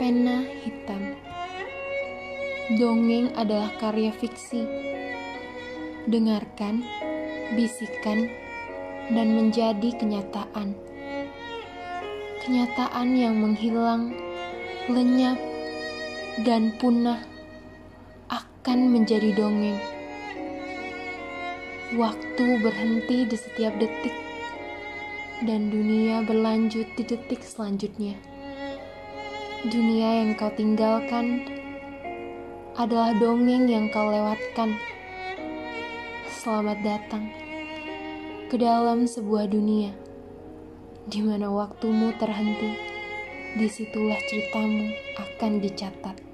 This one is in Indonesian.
Pena hitam. Dongeng adalah karya fiksi. Dengarkan, bisikan, dan menjadi kenyataan. Kenyataan yang menghilang, lenyap, dan punah akan menjadi dongeng. Waktu berhenti di setiap detik, dan dunia berlanjut di detik selanjutnya. Dunia yang kau tinggalkan adalah dongeng yang kau lewatkan. Selamat datang ke dalam sebuah dunia di mana waktumu terhenti. Di situlah ceritamu akan dicatat.